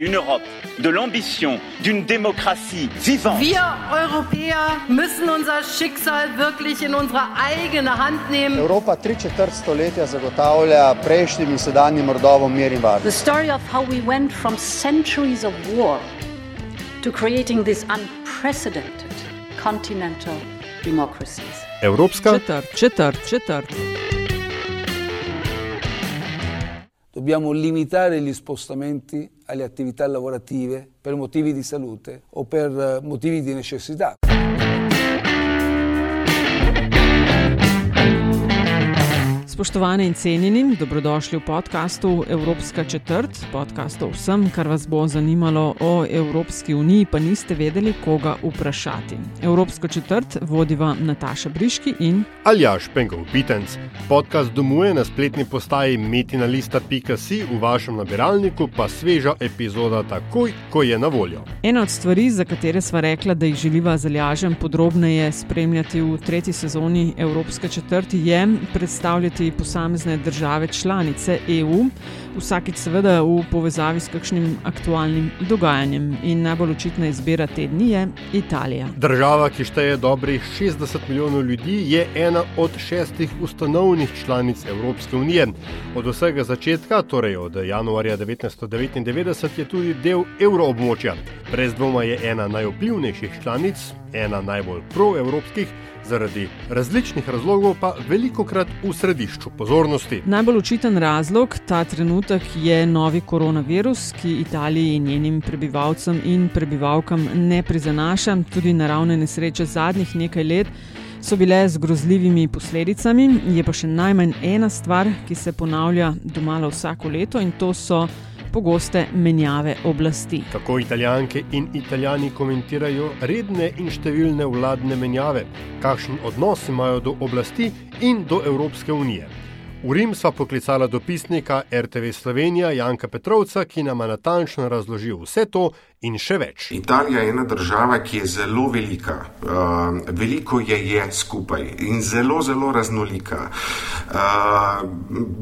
Une Europe de l'ambition, d'une démocratie vivante. Wir Europäer müssen unser Schicksal wirklich in unsere eigene Hand nehmen. Evropa tri četrt stoletja zagotavlja prejšnjim in sedanjim rodovom mir in varnost. The story of how we went from centuries of war to creating these unprecedented continental democracies. Evropska Četrt, četrt, četrt. Dobbiamo limitare gli spostamenti alle attività lavorative per motivi di salute o per eh, motivi di necessità. Spoštovane in cenjeni, dobrodošli v podkastu Evropska četrt, podkast o vsem, kar vas bo zanimalo o Evropski uniji, pa niste vedeli, koga vprašati. Evropsko četrt vodiva Nataša Briški in Aljaš Penkov Pitenc. Podcast domuje na spletni postaji metinalista.si, v vašem nabiralniku pa sveža epizoda takoj, ko je na voljo. ena od stvari, za katere sva rekla, da jih želiva z Aljažem podrobneje spremljati v tretji sezoni Evropske četrti, je predstavljati posamezne države članice EU, vsakič seveda v povezavi s kakšnim aktualnim dogajanjem. In najbolj očitna izbira te dni je Italija. Država, ki šteje dobrih 60 milijonov ljudi, je ena od šestih ustanovnih članic Evropske unije. Od vsega začetka, torej od januarja 1999, je tudi del evroobmočja. Brez dvoma je ena najvplivnejših članic, ena najbolj proevropskih, zaradi različnih razlogov pa veliko krat v središču pozornosti. Najbolj očiten razlog ta trenutek je novi koronavirus, ki Italiji in njenim prebivalcem in prebivalkam ne prizanaša, tudi naravne nesreče zadnjih nekaj let. So bile z grozljivimi posledicami, je pa še najmanj ena stvar, ki se ponavlja domala vsako leto, in to so pogoste menjave oblasti. Kako italijanke in italijani komentirajo redne in številne vladne menjave, kakšen odnos imajo do oblasti in do Evropske unije. V Rim sva poklicala dopisnika RTV Slovenija Janka Petrovca, ki nam je natančno razložil vse to in še več. Italija je ena država, ki je zelo velika, uh, veliko je je skupaj in zelo, zelo raznolika. Uh,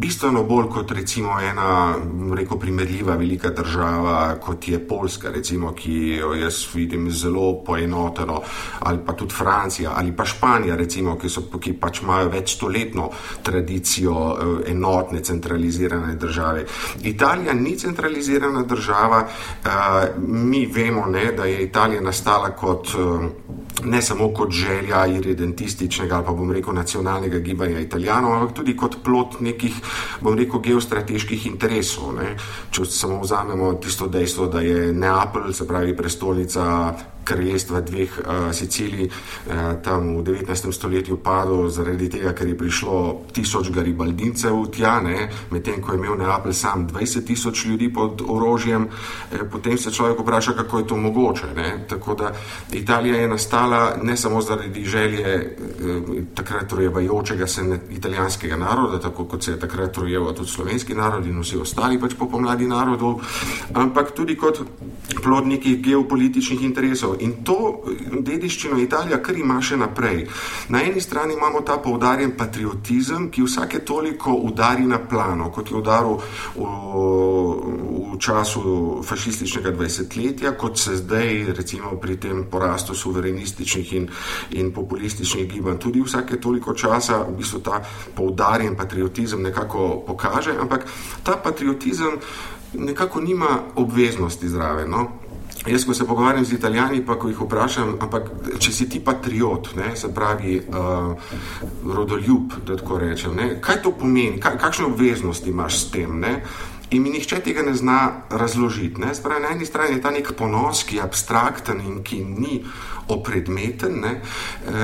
bistveno bolj kot recimo ena, rekel, primerljiva velika država, kot je Poljska, recimo, ki jo jaz vidim zelo poenoteno, ali pa tudi Francija ali pa Španija, recimo, ki, so, ki pač imajo večstoletno tradicijo uh, enotne, centralizirane države. Italija ni centralizirana država. Uh, mi vemo, ne, da je Italija nastala kot, ne samo kot želja irredentističnega ali pa bom rekel nacionalnega gibanja Italijanov, ampak tudi kot plot nekih, bom rekel, geostrateških interesov. Ne. Če samo vzamemo tisto dejstvo, da je Neapelj, se pravi prestolnica kraljestva dveh uh, Sicilij, uh, tam v 19. stoletju padlo zaradi tega, ker je prišlo tisoč garibaldincev tja, medtem ko je imel Neapelj sam 20 tisoč ljudi pod orožjem, eh, potem se človek vpraša, kako je to mogoče. Ne? Tako da Italija je nastala ne samo zaradi želje eh, takrat rojevajočega se italijanskega naroda, tako kot se je takrat rojeval tudi slovenski narod in vsi ostali pač po pomladi narodov, ampak tudi kot plod nekih geopolitičnih interesov. In to dediščino Italija kar ima še naprej. Na eni strani imamo ta poudarjen patriotizem, ki vsake toliko udari na plano, kot je udaril v, v času fašističnega 20-letja, kot se zdaj, recimo pri tem porastu suverenističnih in, in populističnih gibanj, tudi vsake toliko časa v bistvu ta poudarjen patriotizem nekako pokaže, ampak ta patriotizem nekako nima obveznosti zraven. No? Jaz, ko se pogovarjam z italijani, pa ko jih vprašam, ampak če si ti patriot, ne, se pravi uh, rodoljub, da tako rečem, ne, kaj to pomeni, kaj, kakšne obveznosti imaš s tem? Ne? In mi nihče tega ne zna razložiti. Ne? Spravi, na eni strani je ta nek ponos, ki je abstrakten in ki ni opredmeten, ne?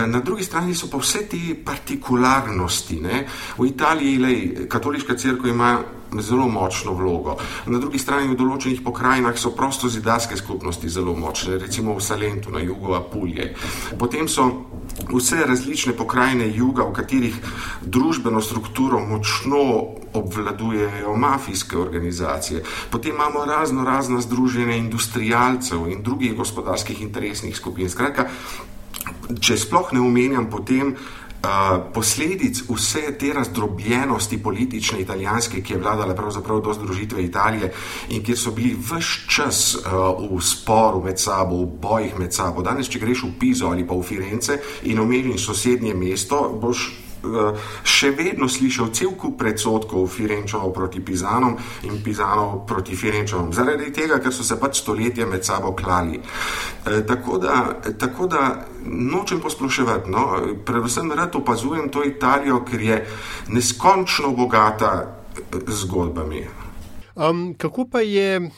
na drugi strani so pa vse te partikularnosti. Ne? V Italiji, lej, katoliška crkva ima zelo močno vlogo. Na drugi strani v določenih pokrajinah so prosto zidarske skupnosti zelo močne, recimo v Salentu na jugu Apulje. Potem so vse različne pokrajine juga, v katerih družbeno strukturo močno obvladujejo mafijske organizacije. Potem imamo razno razna združenja industrijalcev in drugih gospodarskih interesnih skupin. Skratka, če sploh ne omenjam potem posledic vse te razdrobljenosti politične italijanske, ki je vladala pravzaprav do združitve Italije in kjer so bili vse čas uh, v sporu med sabo, v bojih med sabo. Danes, če greš v Pizo ali pa v Firence in omeniš sosednje mesto, boš še vedno slišal cel kup predsotkov Firenčanov proti Pizanom in Pizanov proti Firenčanom, zaradi tega, ker so se pač stoletja med sabo klali. E, tako, da, tako da nočem posploševati, no, predvsem rad opazujem to Italijo, ker je neskončno bogata eh, zgodbami. Um, kako pa je,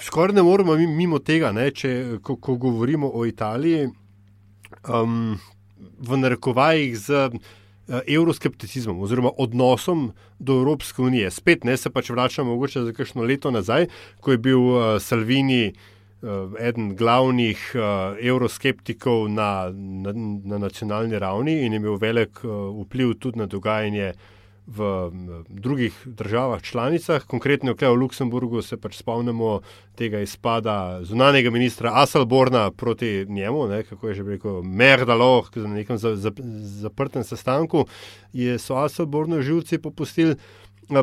skoraj ne moremo mimo tega, ne, če, ko, ko govorimo o Italiji, um, v narekovajih z. Evroskepticizmom eh, oziroma odnosom do Evropske unije. Spet ne se pač vračamo mogoče za kakšno leto nazaj, ko je bil uh, Salvini uh, eden glavnih uh, evroskeptikov na, na, na nacionalni ravni in je imel velik uh, vpliv tudi na dogajanje uh, v drugih državah članicah, konkretno v Luksemburgu se pač spomnimo tega izpada zunanjega ministra Asalborna proti njemu, ne, kako je že rekel, Merdalo, na nekem zaprtem sestanku, je, so Asalborno živci popustili.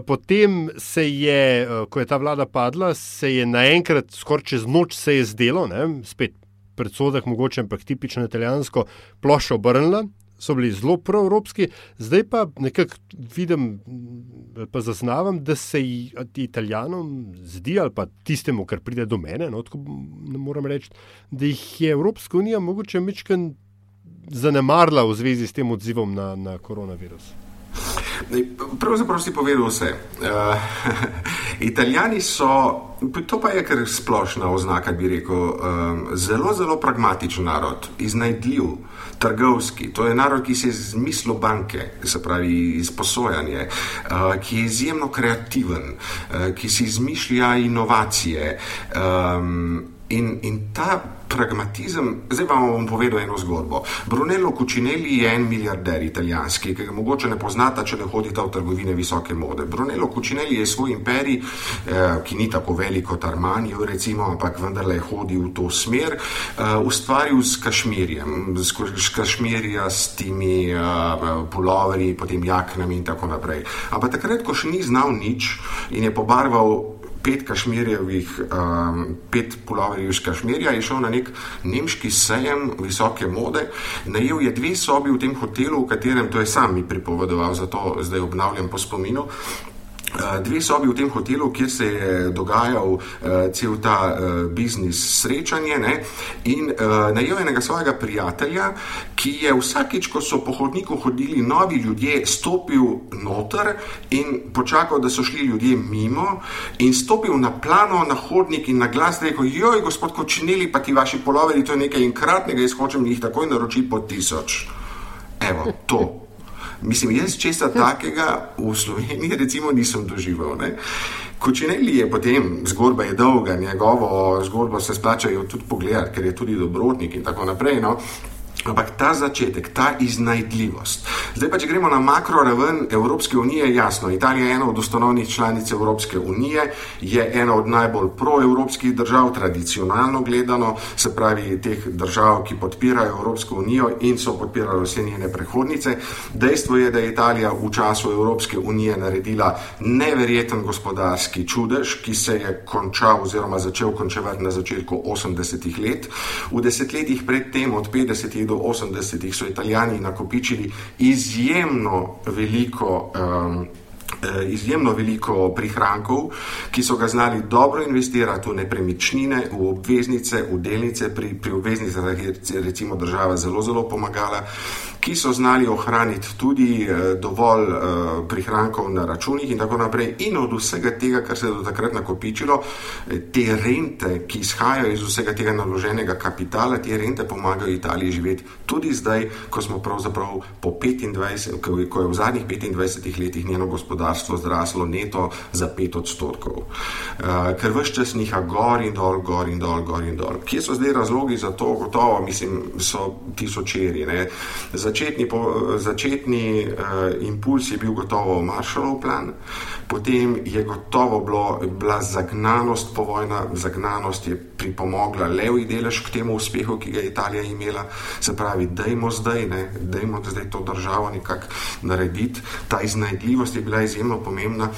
Potem se je, ko je ta vlada padla, se je naenkrat, skoraj čez noč, se je zdelo, ne, spet predsodek, mogoče, ampak tipično italijansko, ploščo obrnila, so bili zelo proevropski, zdaj pa nekako vidim, pa zaznavam, da se Italijanom zdi, ali pa tistemu, kar pride do mene, no, tako ne morem reči, da jih je Evropska unija mogoče mečken zanemarila v zvezi s tem odzivom na, na koronavirus. Pravzaprav si povedal vse. Uh, Italijani so, to pa je kar splošna oznaka, bi rekel, um, zelo, zelo pragmatičen narod, iznajdljiv, trgovski. To je narod, ki se je zmislil banke, se pravi izposojanje, uh, ki je izjemno kreativen, uh, ki si izmišlja inovacije. Um, in, in ta pragmatizem, zdaj vam bom povedal eno zgodbo. Brunello Cucinelli je en milijarder italijanski, ki ga mogoče ne poznate, če ne hodite v trgovine visoke mode. Brunello Cucinelli je svoj imperij, eh, ki ni tako velik kot Armani, recimo, ampak vendarle je hodil v to smer, eh, ustvaril s kašmirjem, s kašmirja, s temi eh, puloverji, potem jaknami in tako naprej. Ampak takrat, ko še ni znal nič in je pobarval pet kašmirjevih, um, pet puloverjev iz Kašmirja, je šel na nek nemški sejem visoke mode, najel je dve sobi v tem hotelu, v katerem, to je sam mi pripovedoval, zato zdaj obnavljam po spominu, dve sobi v tem hotelu, kjer se je dogajal uh, cel ta uh, biznis srečanje ne? in uh, najel enega svojega prijatelja, ki je vsakič, ko so po hodniku hodili novi ljudje, stopil noter in počakal, da so šli ljudje mimo in stopil na plano, na hodnik in na glas rekel, joj, gospod Kočinili, pa ti vaši poloveri, to je nekaj enkratnega, jaz hočem jih takoj naročiti po tisoč. Evo, to. Mislim, jaz česa takega v Sloveniji recimo nisem doživel. Ne? Kočineli je potem, zgodba je dolga, njegovo zgodbo se splačajo tudi pogledati, ker je tudi dobrotnik in tako naprej. No? Ampak ta začetek, ta iznajdljivost. Zdaj pa, če gremo na makro raven Evropske unije, jasno, Italija je ena od ustanovnih članic Evropske unije, je ena od najbolj proevropskih držav, tradicionalno gledano, se pravi teh držav, ki podpirajo Evropsko unijo in so podpirali vse njene prehodnice. Dejstvo je, da je Italija v času Evropske unije naredila neverjeten gospodarski čudež, ki se je končal oziroma začel končevati na začetku 80-ih let. V desetletjih predtem, od 50-ih do 80-ih so italijani nakopičili izjemno veliko. Um, Izjemno veliko prihrankov, ki so ga znali dobro investirati v nepremičnine, v obveznice, v delnice. Pri, pri obveznicah je recimo država zelo, zelo pomagala ki so znali ohraniti tudi eh, dovolj eh, prihrankov na računih in tako naprej. In od vsega tega, kar se je do takrat nakopičilo, eh, te rente, ki izhajajo iz vsega tega naloženega kapitala, te rente pomagajo Italiji živeti tudi zdaj, ko smo pravzaprav po 25, ko je v zadnjih 25 letih njeno gospodarstvo gospodarstvo zraslo neto za pet odstotkov. Uh, ker vse čas niha gor in dol, gor in dol, gor in dol. Kje so zdaj razlogi za to? Gotovo, mislim, so tisočeri. Začetni, po, začetni uh, impuls je bil gotovo Marshallov plan, potem je gotovo bilo, bila zagnanost povojna, zagnanost je pripomogla levi delež k temu uspehu, ki ga je Italija imela. Se pravi, dajmo zdaj, ne, dajmo zdaj to državo nekako narediti. Ta iznajdljivost je bila izjemno pomembna.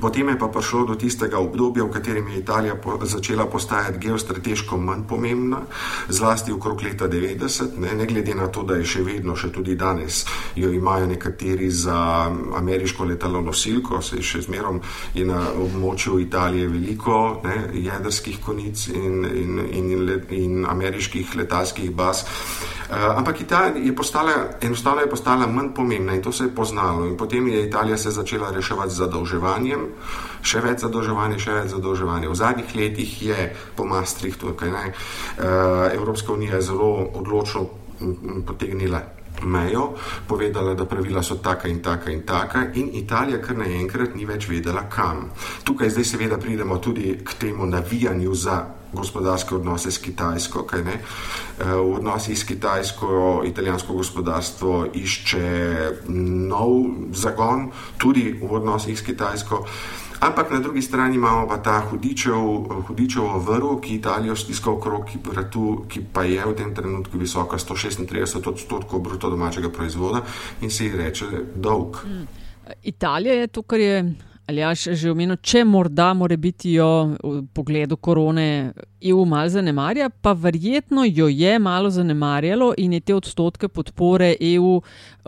Potem je pa prišlo do tistega obdobja, v katerem je Italija po, začela postajati geostrateško manj pomembna, zlasti okrog leta 90, ne, ne glede na to, da je še vedno, še tudi danes, jo imajo nekateri za ameriško letalo nosilko, se še zmerom je na območju Italije veliko ne, jedrskih konic in, in, in, in, in ameriških letalskih baz. Uh, ampak Italija je postala, enostavno je postala manj pomembna in to se je poznalo. In potem je Italija se začela reševati z zadolževanjem še več zadolževanja, še več zadolževanja. V zadnjih letih je po Maastrichtu, kaj naj, eh, Evropska unija zelo odločno potegnila. Mejo, povedala, da pravila so taka in taka in taka, in Italija kar naenkrat ni več vedela, kam. Tukaj zdaj seveda pridemo tudi k temu navijanju za gospodarske odnose s Kitajsko. Eh, v odnosih s Kitajsko italijansko gospodarstvo išče nov zagon, tudi v odnosih s Kitajsko. Ampak na drugi strani imamo pa ta hudičev, hudičev vrv, ki Italijo stiska okrog vratu, ki pa je v tem trenutku visoka 136 odstotkov bruto domačega proizvoda in se ji reče dolg. Hmm. Italija je to, kar je Ali ja, že omenil, če morda more biti jo v pogledu korone EU malo zanemarja, pa verjetno jo je malo zanemarjalo in je te odstotke podpore EU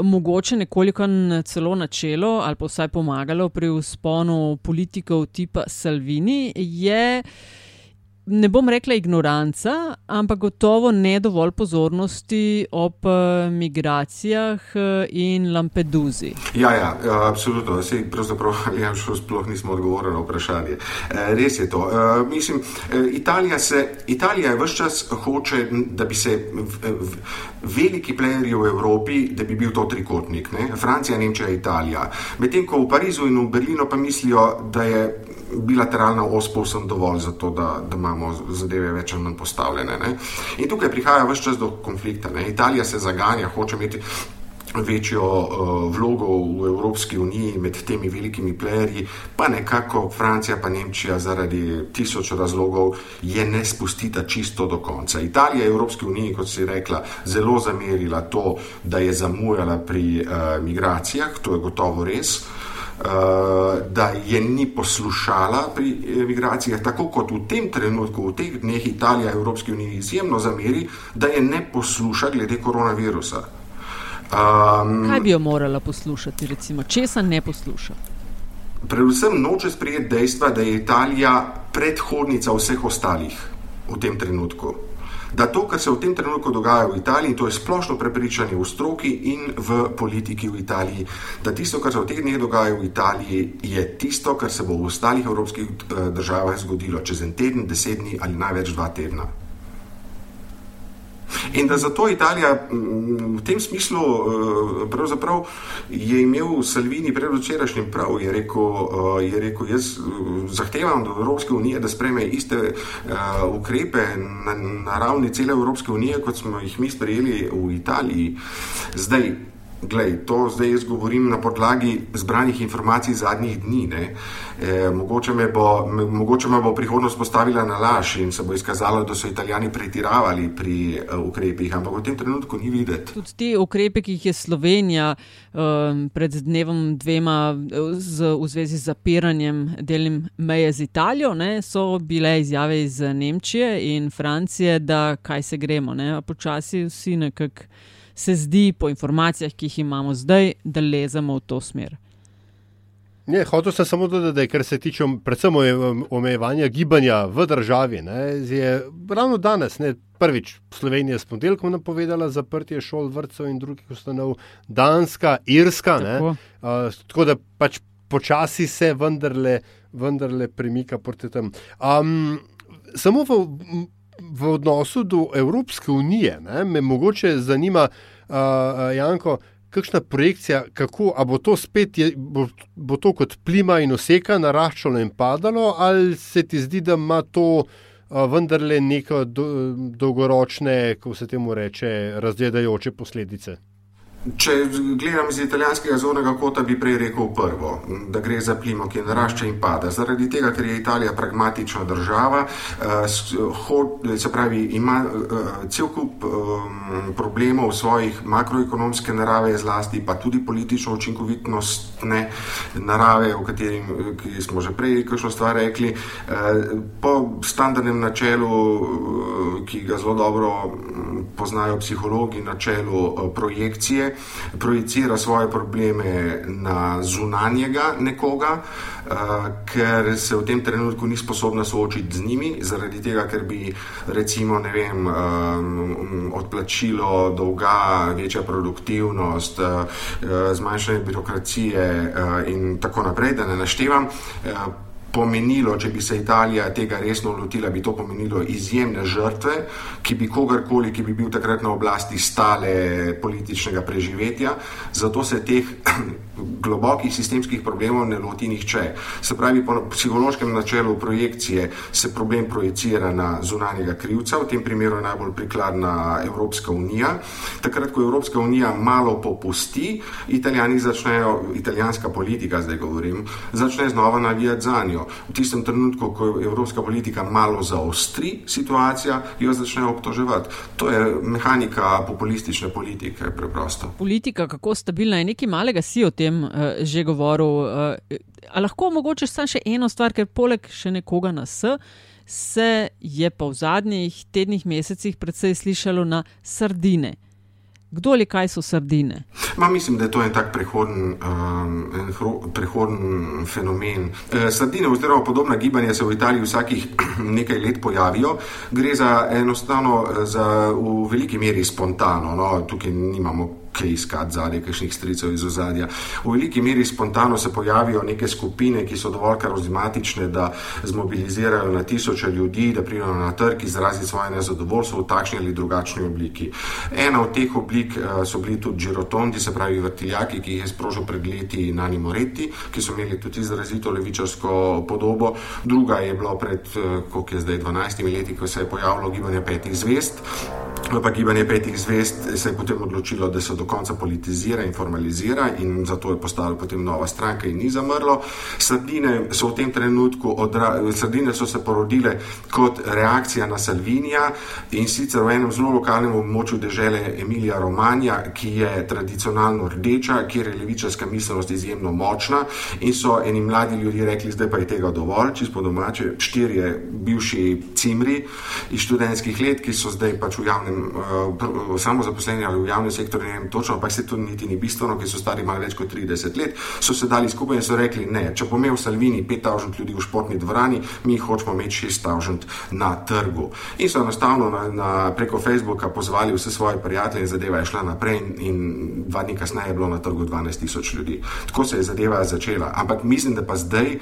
mogoče nekoliko celo načelo ali pa vsaj pomagalo pri usponu politikov tipa Salvini. Ne bom rekla ignoranca, ampak gotovo ne dovolj pozornosti ob uh, migracijah uh, in Lampeduzi. Ja, ja, ja absolutno. Sej, pravzaprav ja, sploh nismo odgovorili na vprašanje. E, res je to. E, mislim, Italija, se, Italija je vse čas hoče, da bi se v, v, veliki playerji v Evropi, da bi bil to trikotnik. Ne? Francija, Nemčija, Italija. Medtem ko v Parizu in v Berlinu pa mislijo, da je bilateralna os povsem dovolj za to, da, da imamo zadeve več ali manj postavljene. Ne? In tukaj prihaja vse čas do konflikta. Ne? Italija se zaganja, hoče imeti. Večjo uh, vlogo v Evropski uniji med temi velikimi playerji, pa nekako Francija, pa Nemčija, zaradi tisoč razlogov, je ne spustita čisto do konca. Italija je Evropski uniji, kot si rekla, zelo zamerila to, da je zamujala pri uh, migracijah, to je gotovo res. Da je ni poslušala pri migracijah, tako kot v tem trenutku, v teh dneh Italija Evropski uniji izjemno zameri, da je ne posluša glede koronavirusa. Um, Kaj bi jo morala poslušati, recimo, česa ne posluša? Predvsem noče sprejeti dejstva, da je Italija predhodnica vseh ostalih v tem trenutku da to, kar se v tem trenutku dogaja v Italiji, to je splošno prepričanje v stroki in v politiki v Italiji, da tisto, kar se v teh dneh dogaja v Italiji, je tisto, kar se bo v ostalih evropskih eh, državah zgodilo čez en teden, deset dni ali največ dva tedna. In da zato Italija v tem smislu eh, pravzaprav je imel Salvini predvčerajšnjim prav, je rekel, eh, je rekel, jaz eh, zahtevam od Evropske unije, da spreme iste ukrepe na, na ravni cele Evropske unije, kot smo jih mi sprejeli v Italiji. Zdaj, Glej, to zdaj jaz govorim na podlagi zbranih informacij zadnjih dni. E, mogoče, me bo, mogoče me bo prihodnost postavila na laž in se bo izkazalo, da so italijani pretiravali pri uh, ukrepih, ampak v tem trenutku ni videti. Tudi te ukrepe, ki jih je Slovenija um, pred dnevom dvema z, v zvezi z zapiranjem delnim meje z Italijo, ne, so bile izjave iz Nemčije in Francije, da kaj se gremo. Počasi vsi nekako se zdi, po informacijah, ki jih imamo zdaj, da lezemo v to smer. Ne, hotel sem samo dodati, da kar se tiče predvsem omejevanja gibanja v državi, ne, je ravno danes, ne, prvič, Slovenija s ponedeljkom napovedala zaprtje šol, vrtcev in drugih ustanov, Danska, Irska. Tako, ne, uh, tako da pač počasi se vendarle, vendarle premika proti tem. Um, samo v v odnosu do Evropske unije, ne, me mogoče zanima, uh, Janko, kakšna projekcija, kako bo to spet, je, bo, bo to kot plima in oseka naraščalo in padalo, ali se ti zdi, da ima to a, vendarle neko do, dolgoročne, kako se temu reče, razgledajoče posledice? Če gledam iz italijanskega zornega kota, bi prej rekel prvo, da gre za plimo, ki narašča in pada. Zaradi tega, ker je Italija pragmatična država, eh, se pravi, ima eh, cel kup problemov svojih makroekonomske narave, zlasti pa tudi politično učinkovitnostne narave, o katerim smo že prej kakšno stvar rekli. Eh, po standardnem načelu, ki ga zelo dobro poznajo psihologi, načelu projekcije, projicira svoje probleme na zunanjega nekoga, uh, ker se v tem trenutku ni sposobna soočiti z njimi, zaradi tega, ker bi recimo vem, um, odplačilo dolga, večja produktivnost, uh, zmanjšanje birokracije uh, in tako naprej, da ne naštevam. Pomenilo, če bi se Italija tega resno lotila, bi to pomenilo izjemne žrtve, ki bi kogarkoli, ki bi bil takrat na oblasti, stale političnega preživetja. Zato se teh globokih sistemskih problemov ne loti nihče. Se pravi, po psihološkem načelu projekcije se problem projicira na zunanjega krivca, v tem primeru je najbolj prikladna Evropska unija. Takrat, ko Evropska unija malo popusti, italijani začnejo, italijanska politika, zdaj govorim, začne znova navijati za njo v tistem trenutku, ko evropska politika malo zaostri situacijo, jo začnejo obtoževati. To je mehanika populistične politike, preprosto. Politika, kako stabilna je, nekaj malega si o tem uh, že govoril. Uh, lahko mogoče samo še eno stvar, ker poleg še nekoga nas. Se je pa v zadnjih tednih, mesecih predvsej slišalo na sardine. Kdo ali kaj so sardine? Ma, mislim, da je to en tak prehoden, um, en hro, prehoden fenomen. E, sardine, oziroma podobna gibanja, se v Italiji vsakih nekaj let pojavijo. Gre za enostavno, za, v veliki meri spontano. No? Tukaj nimamo kaj iskati zadnje, kakšnih stricev iz ozadja. V veliki meri spontano se pojavijo neke skupine, ki so dovolj karizmatične, da zmobilizirajo na tisoče ljudi, da pridejo na trg izraziti svoje nezadovoljstvo v takšni ali drugačni obliki. Ena od teh oblik uh, so bili tudi žirotondi, se pravi vrtiljaki, ki jih je sprožil pred leti Nani Moretti, ki so imeli tudi izrazito levičarsko podobo. Druga je bila pred, uh, koliko je zdaj, 12 leti, ko se je pojavilo gibanje petih zvest. Pa gibanje petih zvest se je potem odločilo, da so do konca politizira in formalizira, in zato je postala potem nova stranka in ni zamrlo. Sredine so v tem trenutku, sredine so se porodile kot reakcija na Salvinija in sicer v enem zelo lokalnem območju države Emilija Romanja, ki je tradicionalno rdeča, kjer je levičarska miselnost izjemno močna in so eni mladi ljudje rekli, zdaj pa je tega dovolj, čisto domače, štirje bivši cimri iz študentskih let, ki so zdaj pač v javnem, uh, samozaposleni ali v javnem sektorju, ne vem, točno, ampak se to niti ni bistveno, ker so stari malo več kot 30 let, so se dali skupaj in so rekli: ne, če bo imel Salvini 5000 ljudi v športni dvorani, mi hočemo imeti 6000 na trgu. In so enostavno na, na, preko Facebooka pozvali vse svoje prijatelje in zadeva je šla naprej, in, in dva dni kasneje je bilo na trgu 12.000 ljudi. Tako se je zadeva začela. Ampak mislim, da pa zdaj,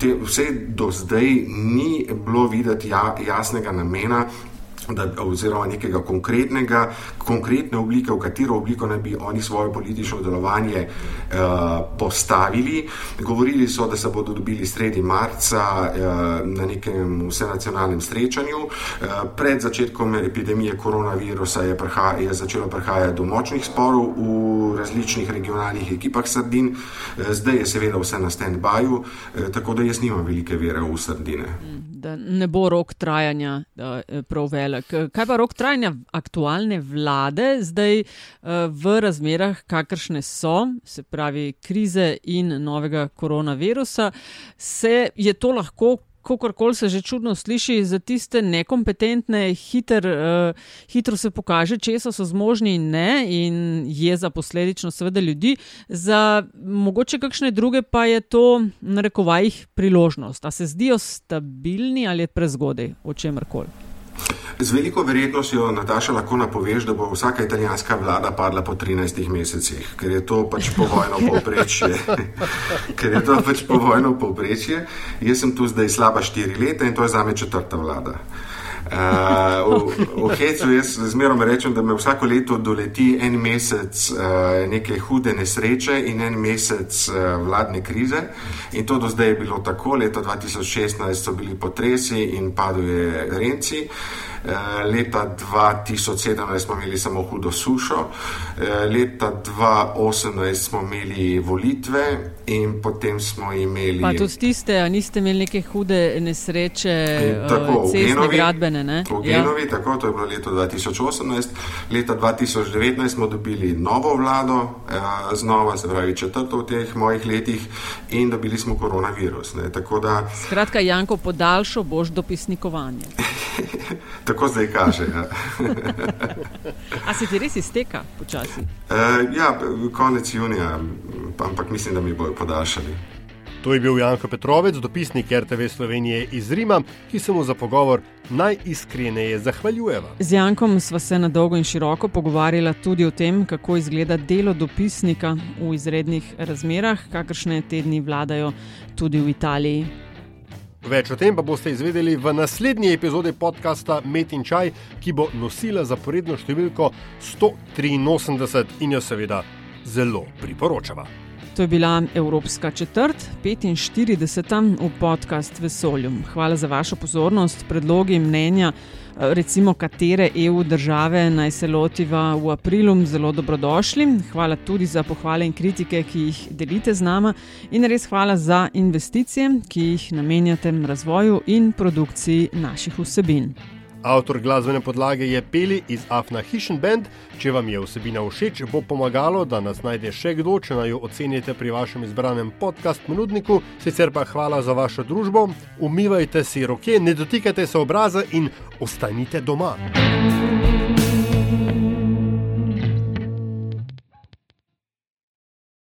te, vse do zdaj, ni bilo videti ja, jasnega namena da, oziroma nekega konkretnega, konkretne oblike, v katero obliko naj bi oni svoje politično delovanje uh, postavili. Govorili so, da se bodo dobili sredi marca uh, na nekem vsenacionalnem srečanju. Uh, pred začetkom epidemije koronavirusa je, prha, je začelo prihajati do močnih sporov v različnih regionalnih ekipah sardin, uh, zdaj je seveda vse na stand-byu, uh, tako da jaz nimam velike vere v sardine. Mm da ne bo rok trajanja uh, prav velik. Kaj pa rok trajanja aktualne vlade zdaj uh, v razmerah, kakršne so, se pravi krize in novega koronavirusa, se je to lahko kakorkoli se že čudno sliši, za tiste nekompetentne, hiter, uh, hitro se pokaže, če so zmožni in ne, in je za posledično, seveda, ljudi, za mogoče kakšne druge pa je to, na rekovajih, priložnost. A se zdijo stabilni ali je prezgodaj, o čemer koli. Z veliko verjetnostjo, Nataša, lahko napoveš, da bo vsaka italijanska vlada padla po 13 mesecih, ker je to pač povojno povprečje. ker je to pač povojno povprečje. Jaz sem tu zdaj slaba 4 leta in to je za me četrta vlada. Uh, v v Hecu jaz zmerom rečem, da me vsako leto doleti en mesec uh, neke hude nesreče in en mesec uh, vladne krize. In to do zdaj je bilo tako. Leto 2016 so bili potresi in paduje renci. Eh, leta 2017 smo imeli samo hudo sušo, eh, leta 2018 smo imeli volitve in potem smo imeli. Pa tudi tiste, niste imeli neke hude nesreče, eh, tako, cestne, Genovi, gradbene. Ne? V Genovi, ja. tako, to je bilo leto 2018. Leta 2019 smo dobili novo vlado, znova, se pravi četrto v teh mojih letih in dobili smo koronavirus. Ne, da... Skratka, Janko, podaljšal boš dopisnikovanje. tako zdaj kaže. Ja. A se ti res izteka počasi? Uh, ja, konec junija, ampak mislim, da mi bojo podaljšali. To je bil Janko Petrovec, dopisnik RTV Slovenije iz Rima, ki se mu za pogovor najiskreneje zahvaljujeva. Z Jankom sva se na dolgo in široko pogovarjala tudi o tem, kako izgleda delo dopisnika v izrednih razmerah, kakršne tedni vladajo tudi v Italiji. Več o tem pa boste izvedeli v naslednji epizodi podcasta Met in Čaj, ki bo nosila zaporedno številko 183 in jo seveda zelo priporočava. To je bila Evropska četrt, 45. v podcast Vesolju. Hvala za vašo pozornost, predlogi, mnenja recimo katere EU države naj se lotiva v aprilu, zelo dobrodošli. Hvala tudi za pohvale in kritike, ki jih delite z nama, in res hvala za investicije, ki jih namenjate razvoju in produkciji naših vsebin. Avtor glasbene podlage je Peli iz Afna Hishn Band. Če vam je vsebina všeč, bo pomagalo, da nas najde še kdo, če naj jo ocenite pri vašem izbranem podkastu ponudniku. Sicer pa hvala za vašo družbo, umivajte si roke, ne dotikajte se obraza in ostanite doma. you